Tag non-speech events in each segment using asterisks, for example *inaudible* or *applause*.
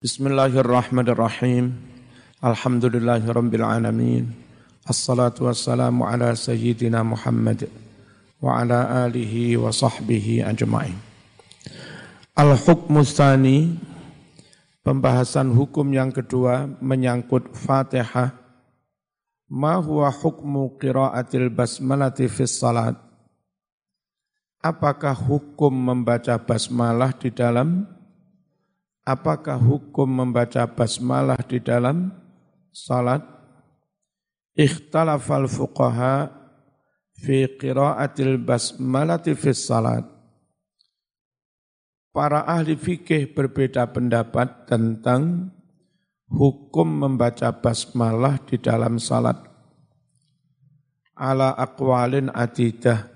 Bismillahirrahmanirrahim. Alhamdulillahirabbil alamin. Assalatu wassalamu ala sayyidina Muhammad wa ala alihi wa sahbihi ajma'in. Al-hukmu tsani pembahasan hukum yang kedua menyangkut Fatihah. Ma huwa hukmu qiraatil basmalati fis salat? Apakah hukum membaca basmalah di dalam apakah hukum membaca basmalah di dalam salat? Ikhtalafal fuqaha fi qiraatil basmalati fi salat. Para ahli fikih berbeda pendapat tentang hukum membaca basmalah di dalam salat. Ala aqwalin adidah.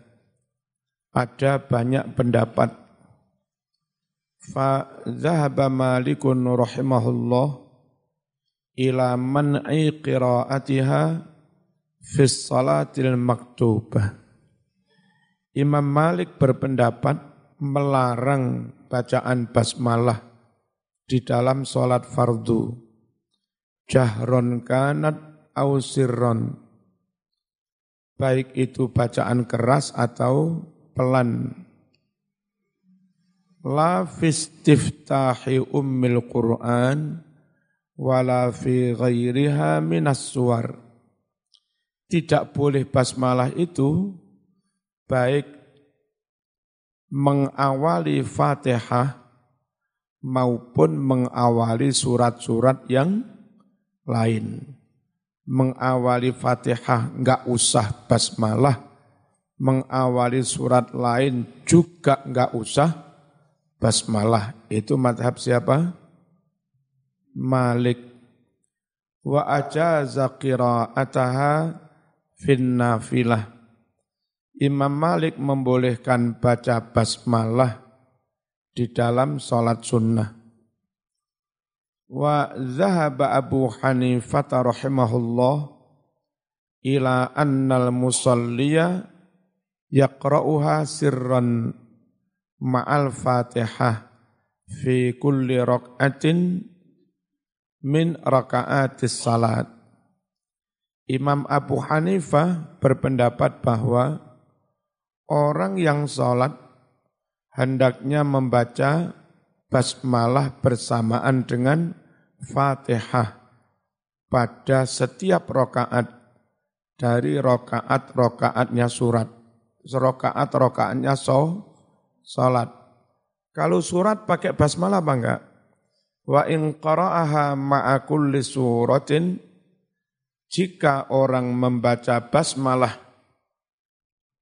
Ada banyak pendapat fa dhahaba malikun rahimahullah ila man'i qiraatiha fi salatil maktubah Imam Malik berpendapat melarang bacaan basmalah di dalam sholat fardu. Jahron kanat au sirron. Baik itu bacaan keras atau pelan la fistiftahi ummil Qur'an wala fi ghairiha minas suwar. Tidak boleh basmalah itu baik mengawali Fatihah maupun mengawali surat-surat yang lain. Mengawali Fatihah enggak usah basmalah, mengawali surat lain juga enggak usah basmalah itu madhab siapa? Malik. Wa ajaza qira'ataha fin nafilah. Imam Malik membolehkan baca basmalah di dalam sholat sunnah. Wa zahaba Abu Hanifah rahimahullah ila annal musalliya yaqra'uha sirran ma'al fatihah fi kulli rak'atin min raka'atis salat. Imam Abu Hanifah berpendapat bahwa orang yang sholat hendaknya membaca basmalah bersamaan dengan fatihah pada setiap rokaat dari rokaat-rokaatnya surat. Rokaat-rokaatnya so, salat. Kalau surat pakai basmalah apa enggak? Wa in qara'aha ma'a kulli suratin jika orang membaca basmalah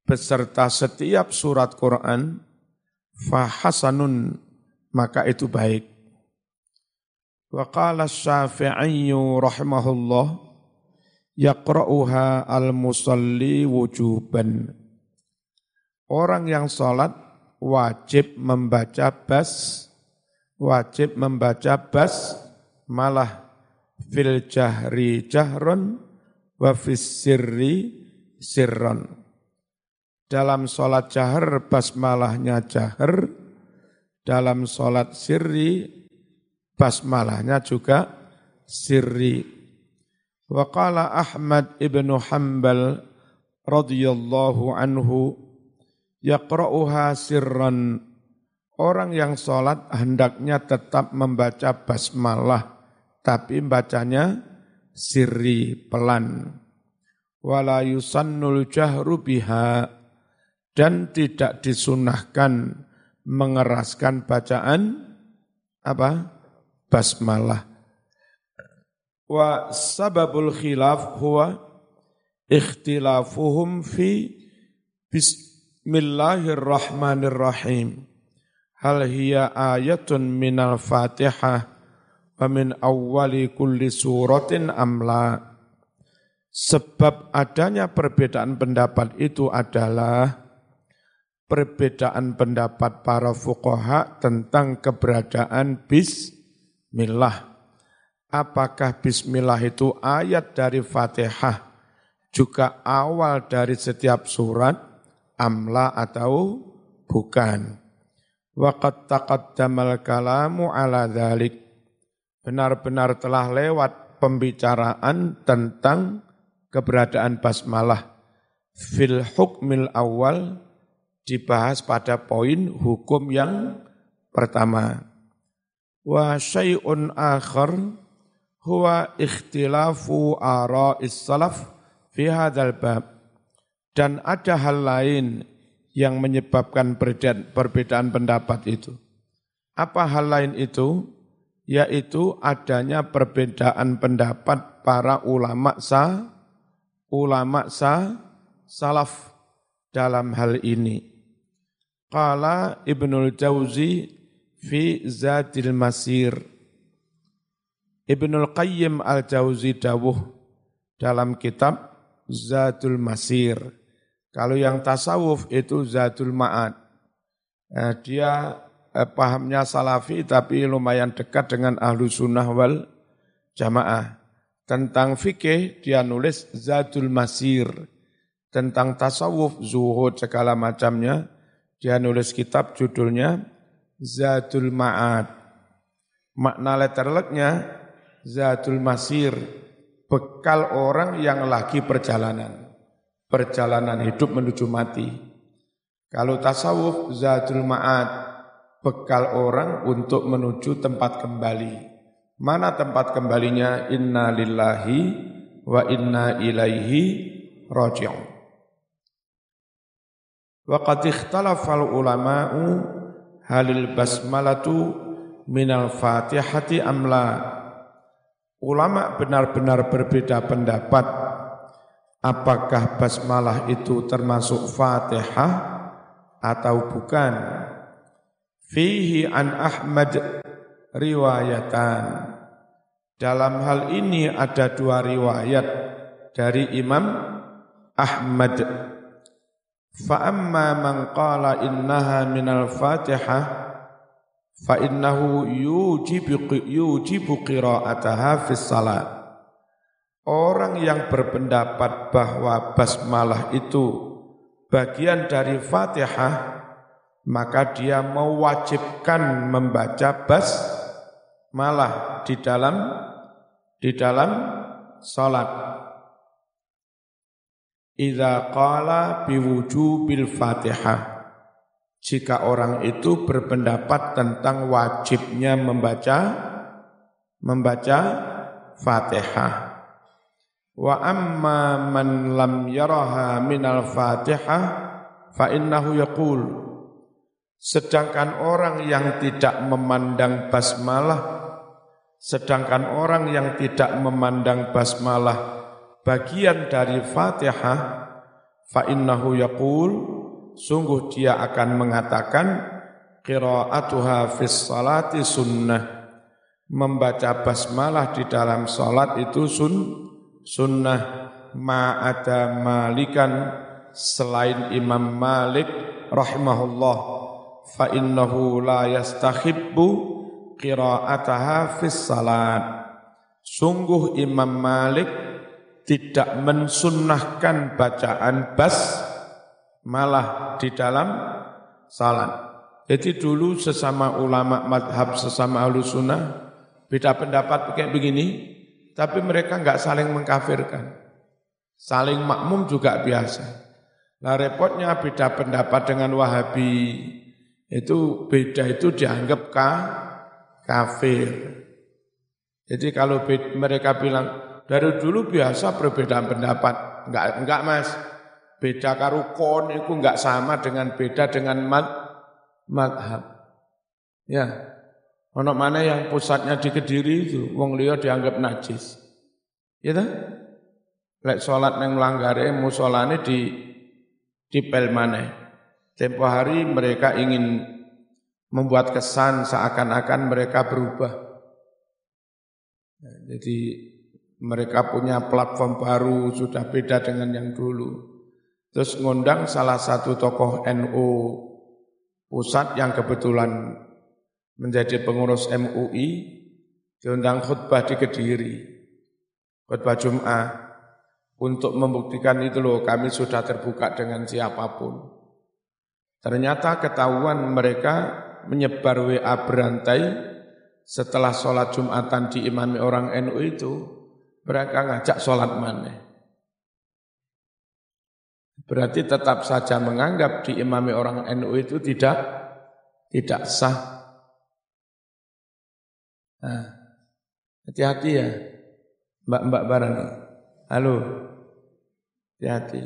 beserta setiap surat Quran fahasanun maka itu baik. Wa qala Syafi'i rahimahullah yaqra'uha al-musalli wujuban. Orang yang salat wajib membaca bas, wajib membaca bas malah fil jahri jahron wa fis sirri sirron. Dalam sholat jahar basmalahnya jahar, dalam sholat sirri basmalahnya juga sirri. Wa qala Ahmad ibnu Hanbal radhiyallahu anhu yaqra'uha sirran. Orang yang sholat hendaknya tetap membaca basmalah, tapi bacanya sirri, pelan. Wala yusannul jahru biha, dan tidak disunahkan mengeraskan bacaan apa basmalah. Wa sababul khilaf huwa ikhtilafuhum fi bis Bismillahirrahmanirrahim. Hal hiya ayatun minal fatihah wa min awwali kulli suratin amla. Sebab adanya perbedaan pendapat itu adalah perbedaan pendapat para fuqaha tentang keberadaan bismillah. Apakah bismillah itu ayat dari Fatihah juga awal dari setiap surat amla atau bukan. Waqad taqaddamal kalamu ala dhalik. benar-benar telah lewat pembicaraan tentang keberadaan basmalah fil hukmil awal dibahas pada poin hukum yang pertama. Wa syai'un akhar huwa ikhtilafu ara'is salaf fi hadzal bab. Dan ada hal lain yang menyebabkan perbedaan pendapat itu. Apa hal lain itu? Yaitu adanya perbedaan pendapat para ulama sa, ulama sa, salaf dalam hal ini. Qala Ibnul Jauzi fi Zadil Masir. Ibnul Qayyim Al-Jauzi dawuh dalam kitab Zadul Masir. Kalau yang tasawuf itu Zadul Ma'ad. Nah, dia eh, pahamnya salafi tapi lumayan dekat dengan ahlu sunnah wal jamaah. Tentang fikih dia nulis Zadul Masir. Tentang tasawuf, zuhud, segala macamnya dia nulis kitab judulnya Zadul Ma'ad. Makna letterleknya Zadul Masir, bekal orang yang lagi perjalanan. Perjalanan hidup menuju mati. Kalau tasawuf Zadul Ma'ad, bekal orang untuk menuju tempat kembali. Mana tempat kembalinya? Inna lillahi wa inna ilaihi raji'un. Wa qad ikhtalafa ulama'u halil basmalatu minal fatihati amla. Ulama benar-benar berbeda pendapat apakah basmalah itu termasuk Fatihah atau bukan. Fihi an Ahmad riwayatan. Dalam hal ini ada dua riwayat dari Imam Ahmad Fa amma man qala innaha minal Fatihah fa innahu yujibu yujibu qira'ataha fis salat. Orang yang berpendapat bahwa basmalah itu bagian dari Fatihah maka dia mewajibkan membaca basmalah di dalam di dalam salat. Idza qala biwujubil Fatihah. Jika orang itu berpendapat tentang wajibnya membaca membaca Fatihah. Wa amma man lam yaraha minal Fatihah fa innahu yaqul. Sedangkan orang yang tidak memandang basmalah sedangkan orang yang tidak memandang basmalah bagian dari Fatihah fa innahu yaqul sungguh dia akan mengatakan qiraatuha fis salati sunnah. Membaca basmalah di dalam salat itu sun sunnah ma ada malikan selain Imam Malik rahimahullah fa innahu la yastahibbu qiraataha fis salat sungguh Imam Malik tidak mensunnahkan bacaan bas malah di dalam salat. Jadi dulu sesama ulama madhab, sesama ahlu sunnah, beda pendapat kayak begini, tapi mereka nggak saling mengkafirkan. Saling makmum juga biasa. Nah repotnya beda pendapat dengan wahabi, itu beda itu dianggap ka, kafir. Jadi kalau mereka bilang dari dulu biasa perbedaan pendapat. Enggak, enggak mas. Beda karukon itu enggak sama dengan beda dengan mad, madhab. Ya. Ono mana yang pusatnya di Kediri itu, wong liya dianggap najis. Ya tak? Lek sholat neng langgare musolane di di pelmane. Tempo hari mereka ingin membuat kesan seakan-akan mereka berubah. Jadi mereka punya platform baru, sudah beda dengan yang dulu. Terus ngundang salah satu tokoh NU pusat yang kebetulan menjadi pengurus MUI, diundang khutbah di Kediri, khutbah Jum'ah, untuk membuktikan itu loh kami sudah terbuka dengan siapa pun. Ternyata ketahuan mereka menyebar WA berantai setelah sholat Jumatan diimami orang NU itu, mereka ngajak sholat mana? Berarti tetap saja menganggap diimami orang NU itu tidak tidak sah. Nah, hati-hati ya, mbak-mbak barang. Halo, hati-hati.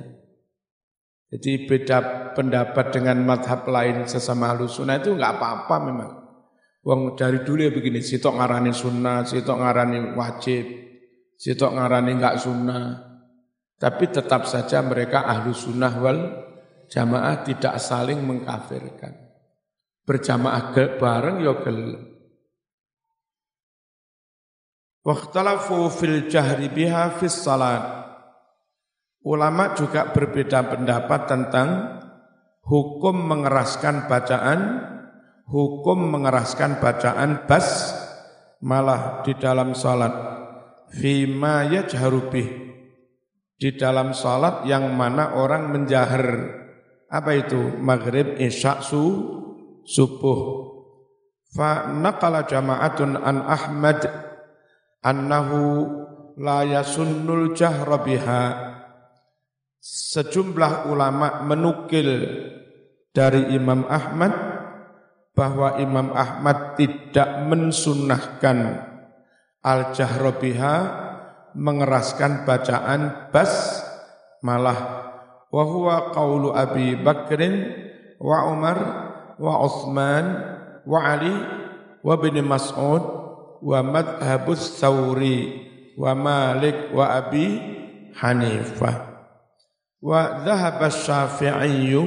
Jadi beda pendapat dengan madhab lain sesama halus sunnah itu enggak apa-apa memang. Wong dari dulu ya begini, sitok ngarani sunnah, sitok ngarani wajib, sitok ngarani enggak sunnah. Tapi tetap saja mereka ahlu sunnah wal jamaah tidak saling mengkafirkan. Berjamaah bareng ya gelem. Wakhtalafu fil jahri biha fis salat. Ulama juga berbeda pendapat tentang hukum mengeraskan bacaan, hukum mengeraskan bacaan bas malah di dalam salat. Fima yajharu bih. Di dalam salat yang mana orang menjahar. Apa itu? Maghrib, isya, su, subuh. Fa naqala jama'atun an Ahmad annahu la yasunnul jahra biha. Sejumlah ulama menukil dari Imam Ahmad bahwa Imam Ahmad tidak mensunahkan al-jahrobiha mengeraskan bacaan bas malah wa huwa qawlu Abi Bakrin wa Umar wa Uthman wa Ali wa bin Mas'ud wa madhabus Thawri wa Malik wa Abi Hanifah Wa dhahaba syafi'i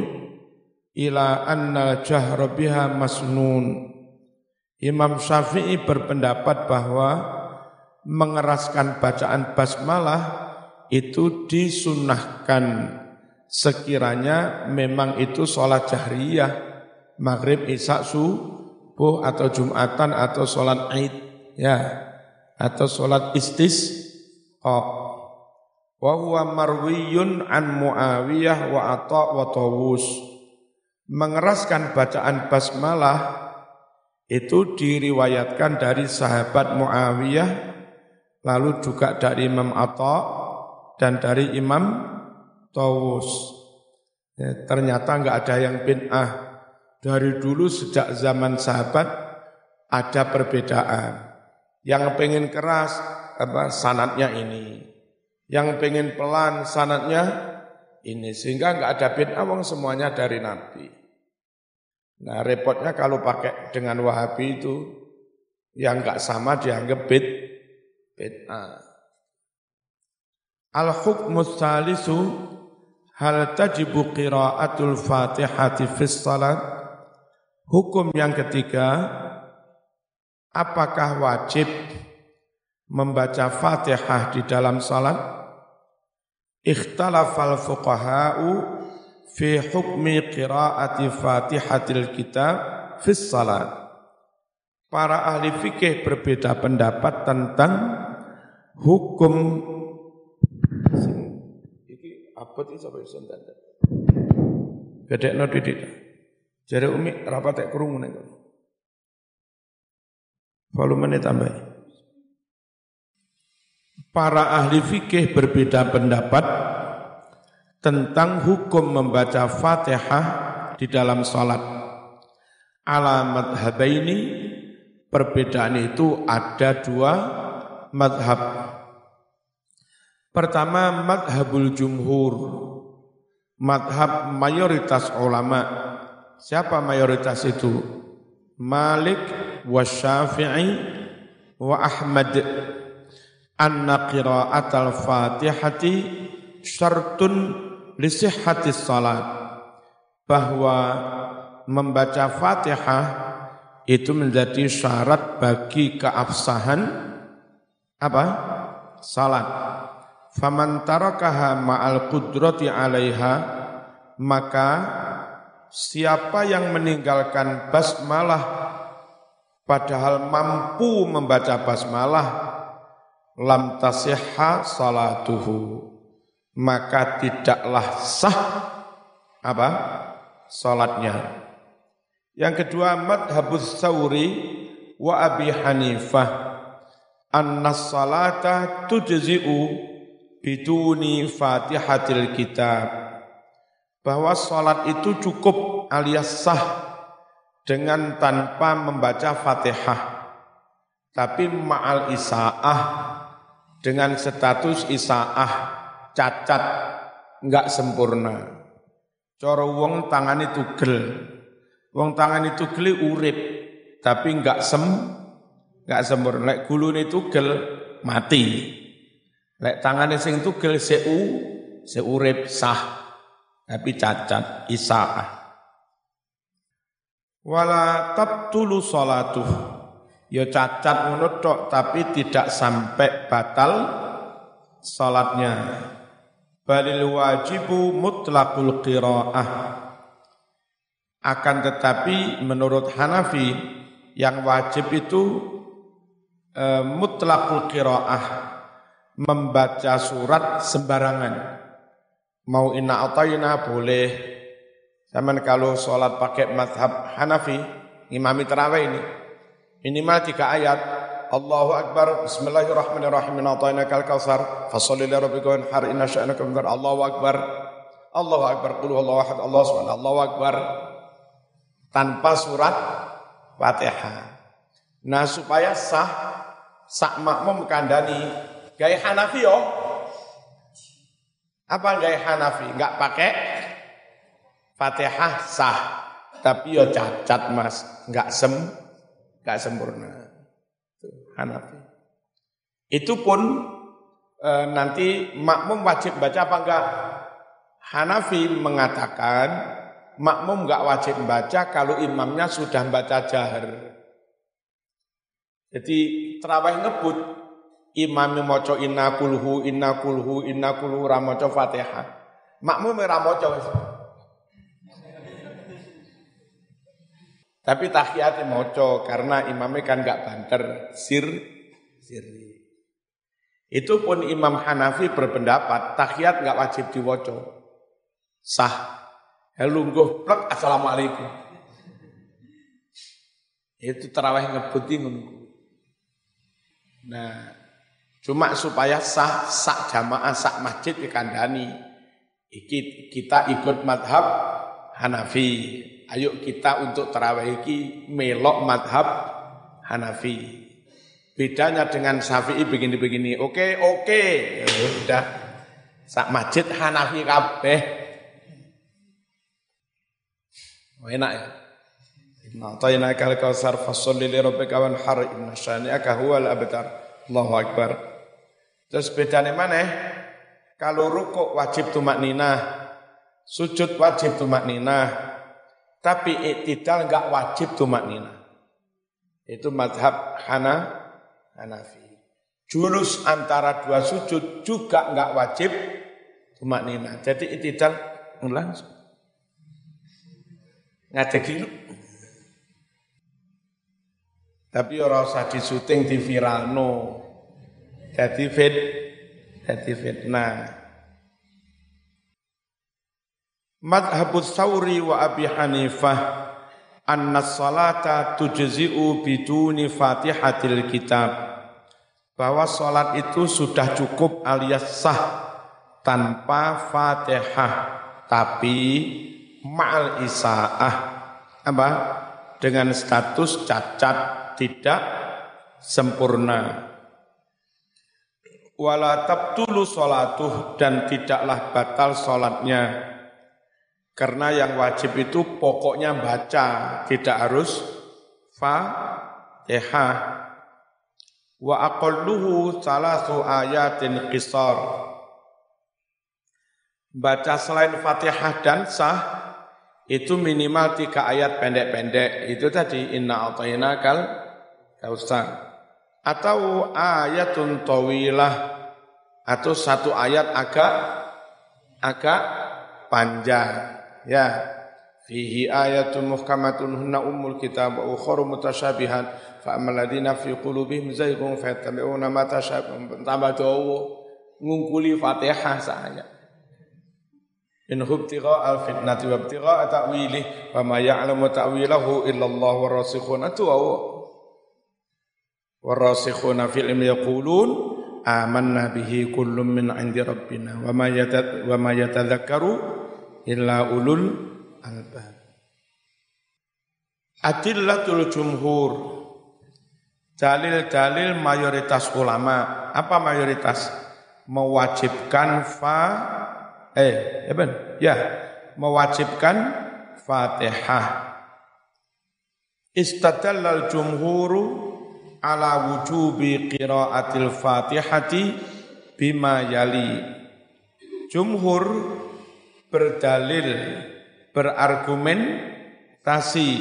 ila anna jahra biha masnun. Imam Syafi'i berpendapat bahwa mengeraskan bacaan basmalah itu disunahkan sekiranya memang itu sholat jahriyah, maghrib, isya, subuh atau jumatan atau sholat id, ya, atau sholat istis, oh, wa huwa marwiyun an Muawiyah wa Atha wa Tawus. Mengeraskan bacaan basmalah itu diriwayatkan dari sahabat Muawiyah lalu juga dari Imam Atha dan dari Imam Tawus. Ya, ternyata enggak ada yang bin'ah dari dulu sejak zaman sahabat ada perbedaan yang pengen keras apa sanatnya ini yang pengen pelan sanatnya ini sehingga nggak ada bid'ah wong semuanya dari Nabi. Nah repotnya kalau pakai dengan Wahabi itu yang nggak sama dianggap bid bid'ah. Al hukmu salisu hal tajibu qiraatul fatihati fis salat Hukum yang ketiga apakah wajib membaca Fatihah di dalam salat? Ikhtalafal fuqaha'u fi hukmi qiraati Fatihatil kitab fi salat. Para ahli fikih berbeda pendapat tentang hukum iki apa iki sapa iso tanda. Gedekno didik. Jare Umi rapat tek krungu nek. Volumenya tambah para ahli fikih berbeda pendapat tentang hukum membaca Fatihah di dalam salat. Alamat habaini perbedaan itu ada dua madhab. Pertama madhabul jumhur, madhab mayoritas ulama. Siapa mayoritas itu? Malik wa Syafi'i wa Ahmad anna qiraatal fatihati syartun lisihhati salat bahwa membaca Fatihah itu menjadi syarat bagi keabsahan apa? salat. Faman tarakaha ma'al qudrati 'alaiha maka siapa yang meninggalkan basmalah padahal mampu membaca basmalah lam tasihha salatuhu. Maka tidaklah sah apa? Salatnya. Yang kedua madhabus sauri wa Abi Hanifah. Anna salata tujzi'u biduni fatihatil kitab. Bahwa salat itu cukup alias sah dengan tanpa membaca Fatihah. Tapi ma'al isaah dengan status isaah cacat enggak sempurna. Cara wong tangane tugel. Wong tangane tugel urip tapi enggak sem enggak sempurna. Lek gulune tugel mati. Lek tangane sing tugel seu seurip sah. Tapi cacat isaah wala tabtulu salatuh. Ya cacat ngono tapi tidak sampai batal salatnya. Balil wajibu mutlaqul qiraah. Akan tetapi menurut Hanafi yang wajib itu e, mutlaqul qiraah. Membaca surat sembarangan. Mau inna atayna boleh. Zaman kalau sholat pakai madhab Hanafi, imami terawih ini, minimal tiga ayat. Allahu Akbar, Bismillahirrahmanirrahim, atayna kal li rabbika wanhar, inna sya'naka minhar, Allahu Akbar, Allahu Akbar, qul Allahu ahad, Allah subhanahu Allahu Akbar. Tanpa surat Fatihah. Nah supaya sah, sak makmum kandani, gaya Hanafi yo, apa gaya Hanafi? Enggak pakai Fatihah sah. Tapi yo cacat mas, enggak sem, enggak sempurna. Hanafi. Itu pun e, nanti makmum wajib baca apa enggak? Hanafi mengatakan makmum enggak wajib baca kalau imamnya sudah baca jahar. Jadi terawih ngebut imam maca inna kulhu inna kulhu inna kulhu ra maca Fatihah. Makmum ora maca wis. Tapi tahiyat maca karena imamnya kan gak banter sir sirri. Itu pun Imam Hanafi berpendapat tahiyat gak wajib diwaca. Sah. Helungguh plek assalamualaikum. Itu terawih ngebuti nunggu. Nah, Cuma supaya sah sak jamaah sak masjid dikandani. Iki kita ikut madhab Hanafi. Ayo kita untuk terawih iki melok madhab Hanafi. Bedanya dengan Syafi'i begini-begini. Oke, oke. Ya. Sak masjid Hanafi kabeh. Oh, enak ya. Inna ta'inaka al-kawsar fasolli li rabbika wanhar inna syani'aka huwal abtar. Allahu Akbar. Terus bedanya mana? Kalau rukuk wajib tumak nina, sujud wajib tumak nina, tapi iktidal enggak wajib tumak nina. Itu madhab Hana, Hanafi. Julus antara dua sujud juga enggak wajib tumak nina. Jadi iktidal langsung. Ngadeg tapi ora usah disuting di viralno. Jadi fit jadi fitnah. Madhabus Sauri wa Abi Hanifah anna salata tujzi'u biduni fatihatil kitab bahwa salat itu sudah cukup alias sah tanpa fatihah tapi ma'al isaah apa dengan status cacat tidak sempurna. Wala tabtulu sholatuh dan tidaklah batal sholatnya. Karena yang wajib itu pokoknya baca, tidak harus fatihah. Wa aqalluhu salasu ayatin qisar. Baca selain fatihah dan sah, itu minimal tiga ayat pendek-pendek. Itu tadi, inna kal Kausar. Atau ayatun tawilah atau satu ayat agak agak panjang. Ya. Fihi ayatun muhkamatun hunna ummul kitab wa ukharu mutasyabihat fa ammal ladina fi qulubihim zayghun fayattabi'una ma tasyabaha tambah dawa ngungkuli Fatihah saya. In hubtigha al-fitnati wa ibtigha ta'wilih wa ma ya'lamu ta'wilahu illa Allah wa rasikhun atu warasikhuna fil ilmi yaqulun amanna bihi kullum min 'indi rabbina wa ma wa ma yatadzakkaru illa ulul albab Adillatul jumhur Dalil-dalil mayoritas ulama Apa mayoritas? Mewajibkan fa Eh, ya ben? Ya, mewajibkan Fatihah Istadallal jumhuru ala wujubi qiraatil fatihati bima yali. Jumhur berdalil, berargumentasi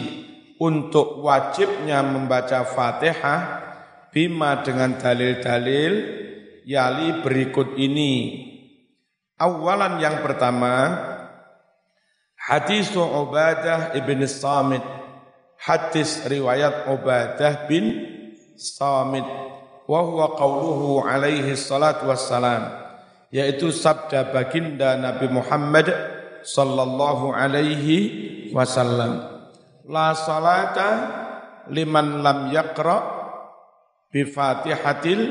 untuk wajibnya membaca Fatihah bima dengan dalil-dalil yali berikut ini. Awalan yang pertama, hadis Ubadah ibn Samit. Hadis riwayat Ubadah bin Samit. Wa huwa qauluhu alaihi salatu wassalam yaitu sabda baginda Nabi Muhammad sallallahu alaihi wasallam la salata liman lam yaqra bi Fatihatil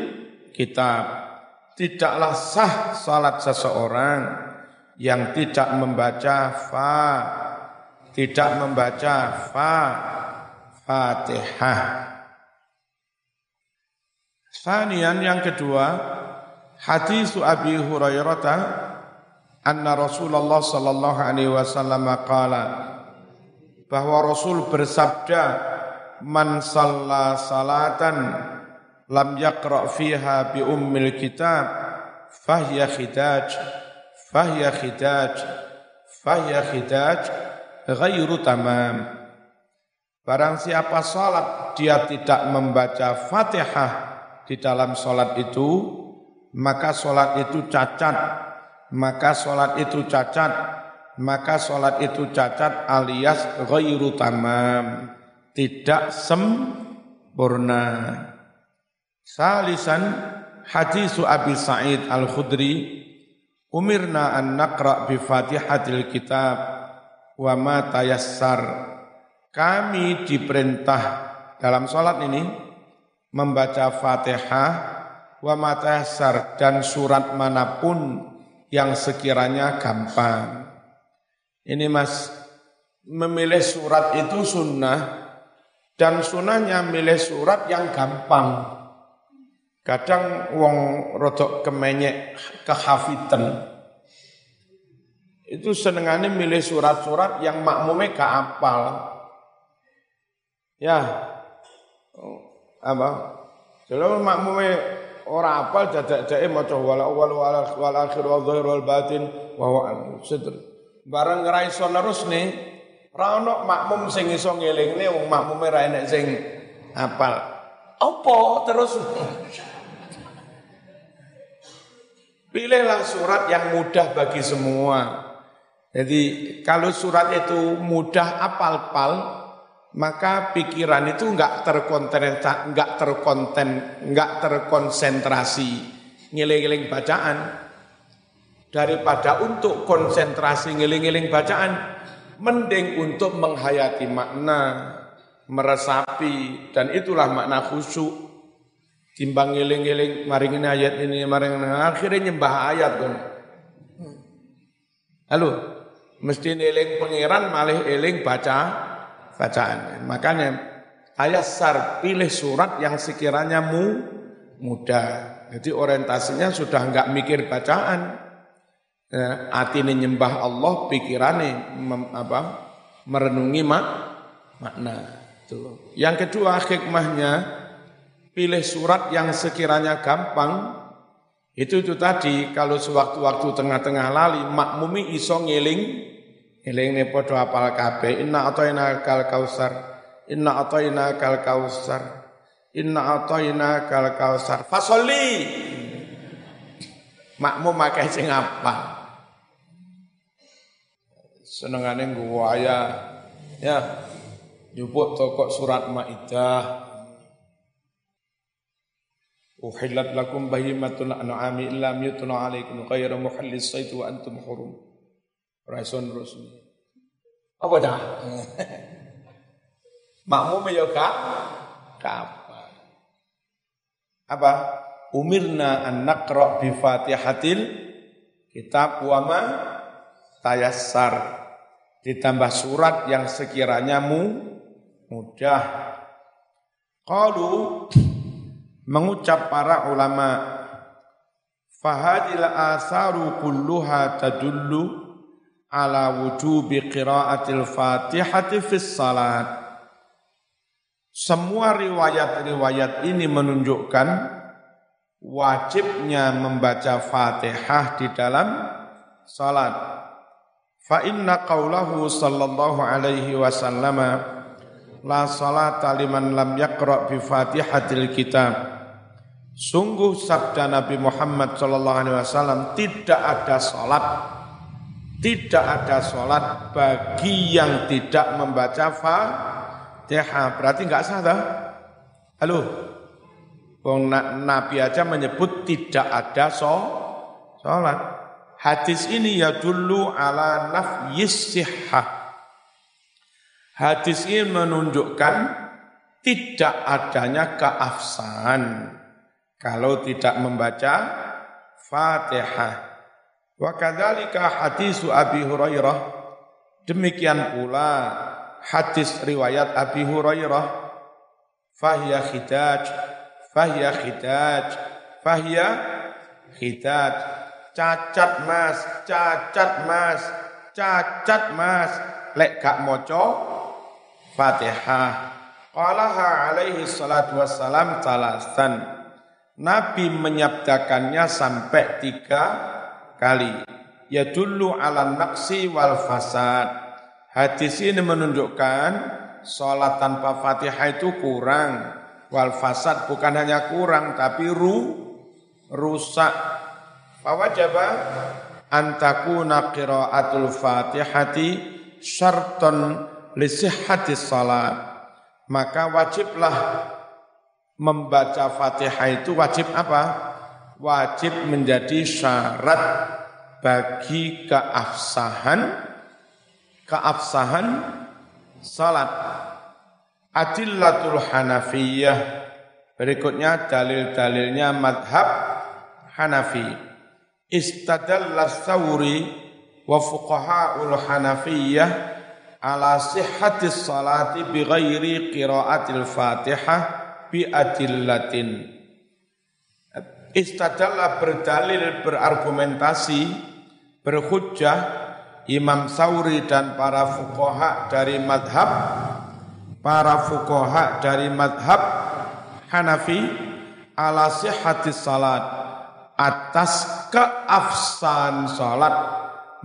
kitab tidaklah sah salat seseorang yang tidak membaca fa tidak membaca fa Fatihah. Sanian yang kedua, hadis Abi Hurairah anna Rasulullah sallallahu alaihi wasallam qala bahwa Rasul bersabda man salla salatan lam yaqra fiha bi ummil kitab fahiya khidaj fahiya khidaj fahiya khidaj ghairu tamam. Barang siapa sholat dia tidak membaca fatihah di dalam sholat itu, maka sholat itu cacat, maka sholat itu cacat, maka sholat itu cacat alias ghairu tamam, tidak sempurna. Salisan hadis Abi Sa'id Al-Khudri, umirna an naqra bi fatihatil kitab wa ma tayassar. Kami diperintah dalam sholat ini membaca Fatihah wa matahsar dan surat mana pun yang sekiranya gampang. Ini mas, memilih surat itu sunnah dan sunnahnya milih surat yang gampang. Kadang wong rodok kemenyek kehafitan. Itu senengannya milih surat-surat yang makmumnya gak apal. Ya, oh, apa? Kalau makmume ora apal dadak-dake maca wal awal wal wal akhir wal zahir wal batin wa huwa sidr. Barang ora iso nerusne, ora ono makmum sing iso ngelingne wong makmume ra enek sing apal. Apa terus? *laughs* Pilihlah surat yang mudah bagi semua. Jadi kalau surat itu mudah apal-pal, maka pikiran itu enggak terkonten enggak terkonten enggak terkonsentrasi. Ngiling-ngiling bacaan. Daripada untuk konsentrasi ngiling-ngiling bacaan mending untuk menghayati makna meresapi dan itulah makna khusyuk. Timbang ngiling-ngiling maring ini ayat ini maring ini akhirnya nyembah ayat kan halo? Mesti ngiling pangeran malih eling baca bacaan. Makanya ayat sar pilih surat yang sekiranya mu mudah. Jadi orientasinya sudah enggak mikir bacaan. Ya, hati ini nyembah Allah, pikirannya mem, apa, merenungi mak, makna. Itu. Yang kedua hikmahnya pilih surat yang sekiranya gampang. Itu itu tadi kalau sewaktu-waktu tengah-tengah lali makmumi iso ngiling Eling ne padha apal kabeh. Inna atayna kal kausar. Inna atayna kal kausar. Inna atayna kal kausar. Fasoli. Makmu makai sing apa? Senengane nggo ya. Ya. Nyupuk toko surat Maidah. Uhillat lakum bahimatun an'ami illa yutna alaikum ghayra muhallis sayd wa antum hurum. Raison Rusmi. Apa dah? *laughs* Makmum ya? Kapan? apa? Umirna an naqra bi Fatihatil kitab wa ma tayassar. Ditambah surat yang sekiranya mu mudah. Qalu mengucap para ulama fahadil asaru kulluha tadullu ala wujubi qiraatil fatihati fis salat semua riwayat-riwayat ini menunjukkan wajibnya membaca Fatihah di dalam salat. Fa inna qawlahu sallallahu alaihi wasallam la salata liman lam yaqra bi Fatihatil kitab. Sungguh sabda Nabi Muhammad sallallahu alaihi wasallam tidak ada salat tidak ada salat bagi yang tidak membaca Fatihah berarti enggak sah dah. Halo. Wong Nabi aja menyebut tidak ada sholat. Hadis ini ya dulu ala nafyis sihah. Hadis ini menunjukkan tidak adanya keafsahan kalau tidak membaca Fatihah. Wa kadzalika hadisu Abi Hurairah. Demikian pula hadis riwayat Abi Hurairah. Fahiya khidaj fahiya khidaj fahiya khidaj. Cacat mas cacat mas cacat mas. Lek gak moco Fatihah. Qalaha alaihi salatu wassalam talasan Nabi menyabdakannya sampai tiga kali ya dulu ala naqsi wal fasad Hadis ini menunjukkan sholat tanpa fatihah itu kurang. Wal fasad bukan hanya kurang tapi ru, rusak. Fawajaba antakuna qiraatul fatihati syarton lisihati salat. Maka wajiblah membaca fatihah itu wajib apa? Wajib menjadi syarat bagi keafsahan keabsahan salat. Adillatul Hanafiyah. Berikutnya dalil-dalilnya madhab Hanafi. Istadalla Thawri wa fuqaha'ul Hanafiyah ala sihhatis salati bi ghairi qiraatil Fatihah bi adillatin. Istadalla berdalil berargumentasi berhujjah Imam Sauri dan para fukoha dari madhab para fukoha dari madhab Hanafi ala sihati salat atas keafsan salat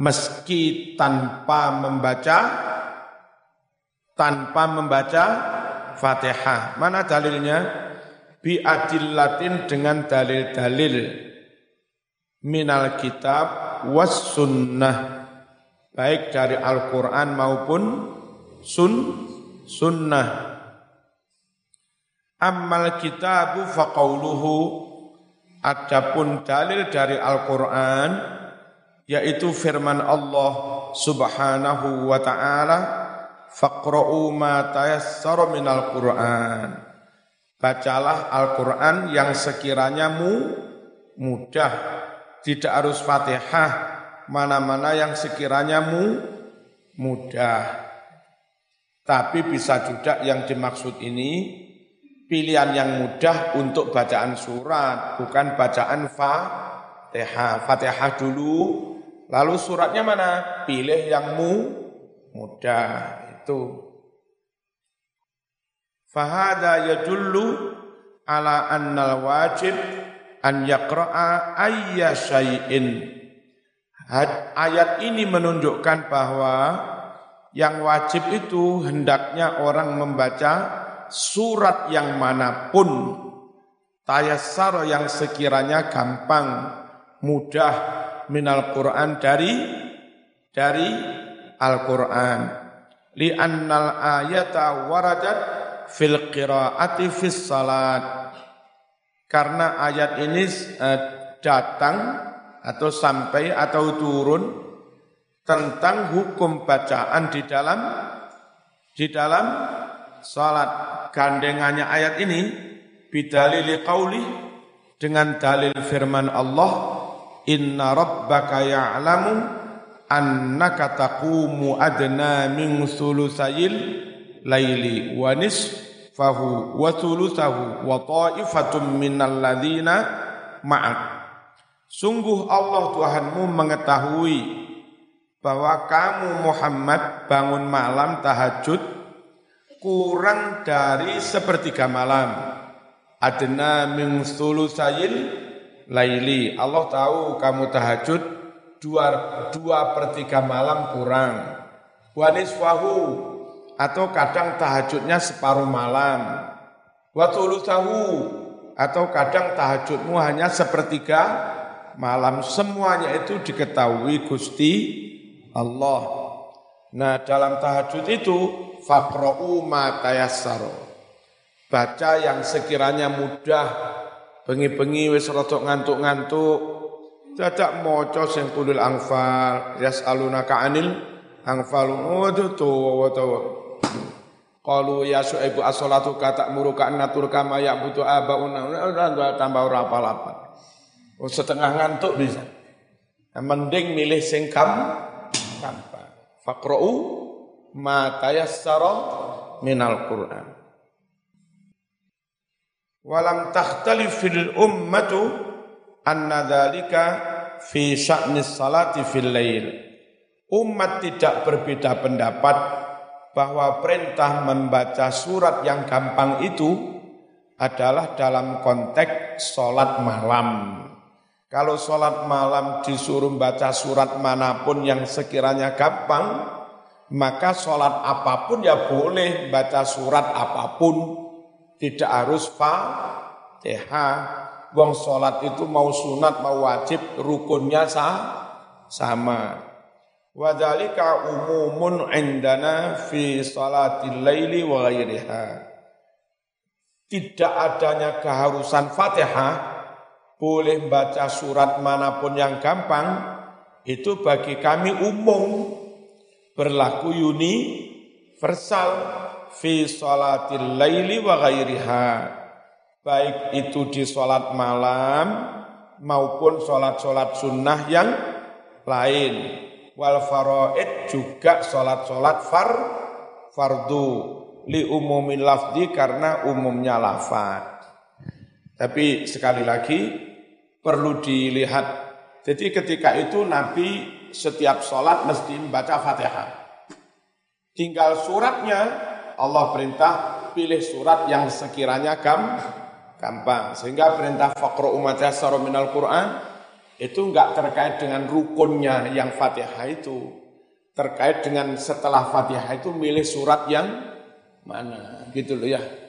meski tanpa membaca tanpa membaca Fatihah. Mana dalilnya? Bi adillatin dengan dalil-dalil minal kitab was sunnah. Baik dari Al-Quran maupun sun, sunnah. Ammal kitabu faqauluhu. Adapun dalil dari Al-Quran yaitu firman Allah Subhanahu wa taala faqra'u ma tayassara minal Qur'an bacalah Al-Qur'an yang sekiranya mu mudah tidak harus Fatihah mana-mana yang sekiranya mu, mudah. Tapi bisa juga yang dimaksud ini pilihan yang mudah untuk bacaan surat, bukan bacaan Fatihah. Fatihah dulu, lalu suratnya mana? Pilih yang mu, mudah. Itu. Fahada yadullu ala annal wajib an yaqra'a ayya syai'in. Ayat ini menunjukkan bahwa yang wajib itu hendaknya orang membaca surat yang mana pun. Tayassar yang sekiranya gampang mudah minal Quran dari dari Al-Quran. Li annal ayata waradat fil qiraati fis salat. Karena ayat ini uh, datang atau sampai atau turun tentang hukum bacaan di dalam di dalam salat. Gandengannya ayat ini bidalili qauli dengan dalil firman Allah inna rabbaka ya'lamu annaka taqumu adna min sulusayil laili wa nisfahu wa sulusahu wa ta'ifatun minal ladina ma'ak sungguh Allah Tuhanmu mengetahui bahwa kamu Muhammad bangun malam tahajud kurang dari sepertiga malam adna min sulusayil laili. Allah tahu kamu tahajud dua, dua per tiga malam kurang. Waniswahu atau kadang tahajudnya separuh malam. Watulusahu atau kadang tahajudmu hanya sepertiga malam. Semuanya itu diketahui Gusti Allah. Nah dalam tahajud itu fakro'u ma baca yang sekiranya mudah bengi-bengi wis rada ngantuk-ngantuk dadak maca sing tulul anfal yasalunaka anil anfal waduh tuwa tuwa Qalu ya Syuaibu as-salatu kata muruka natur kama ya butuh abauna tambah ora apa-apa. Oh, setengah ngantuk bisa. Mending milih sing kam gampang. Faqra'u ma tayassara minal Qur'an. Walam takhtalifil ummatu anna dhalika fi sya'nis salati fil lail. Umat tidak berbeda pendapat bahwa perintah membaca surat yang gampang itu adalah dalam konteks sholat malam. Kalau sholat malam disuruh baca surat mana pun yang sekiranya gampang, maka sholat apa pun ya boleh baca surat apa pun tidak harus Fatihah. Wong sholat itu mau sunat, mau wajib, rukunnya sah, sama. Wadhalika umumun indana fi salatil laili wa ghairiha. Tidak adanya keharusan Fatihah, boleh baca surat mana pun yang gampang, itu bagi kami umum, berlaku universal fi salatil laili wa ghairiha. Baik itu di salat malam maupun salat-salat sunnah yang lain wal faraid juga salat-salat far fardu li umumin lafzi karena umumnya lafaz tapi sekali lagi perlu dilihat jadi ketika itu Nabi setiap sholat mesti membaca Fatihah. Tinggal suratnya Allah perintah pilih surat yang sekiranya gam, gampang. Sehingga perintah fakro umat minal Quran itu enggak terkait dengan rukunnya yang Fatihah itu. Terkait dengan setelah Fatihah itu milih surat yang mana gitu loh ya.